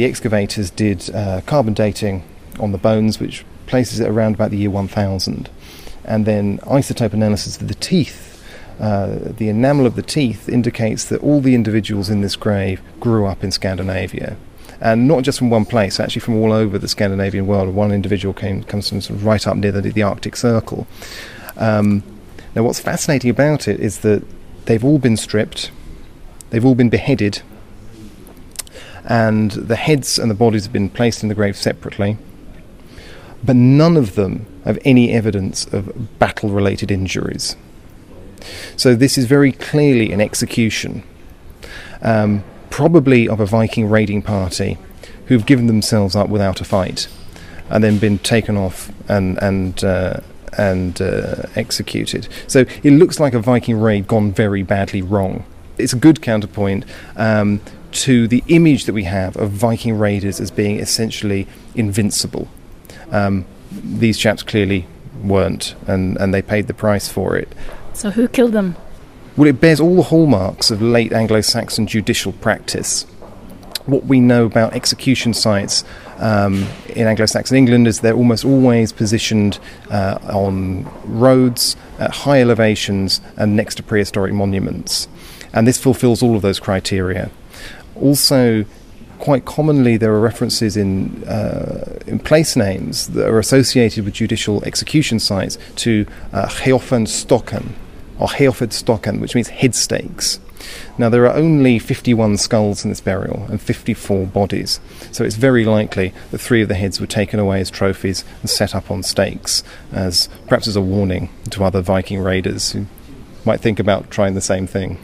the excavators did uh, carbon dating on the bones, which places it around about the year 1000, and then isotope analysis of the teeth. Uh, the enamel of the teeth indicates that all the individuals in this grave grew up in Scandinavia and not just from one place, actually from all over the Scandinavian world. One individual came comes from sort of right up near the, the Arctic Circle. Um, now, what's fascinating about it is that they've all been stripped, they've all been beheaded, and the heads and the bodies have been placed in the grave separately. But none of them have any evidence of battle related injuries. So, this is very clearly an execution. Um, probably of a Viking raiding party who've given themselves up without a fight and then been taken off and and uh, and uh, executed. So it looks like a Viking raid gone very badly wrong. It's a good counterpoint um, to the image that we have of Viking raiders as being essentially invincible. Um, these chaps clearly weren't, and, and they paid the price for it. So who killed them? Well, it bears all the hallmarks of late Anglo Saxon judicial practice. What we know about execution sites um, in Anglo Saxon England is they're almost always positioned uh, on roads at high elevations and next to prehistoric monuments. And this fulfills all of those criteria. Also, quite commonly there are references in uh, in place names that are associated with judicial execution sites to uh, or stoccan, which means head stakes. Now, there are only 51 skulls in this burial and 54 bodies, so it's very likely that three of the heads were taken away as trophies and set up on stakes, as perhaps as a warning to other Viking raiders who might think about trying the same thing.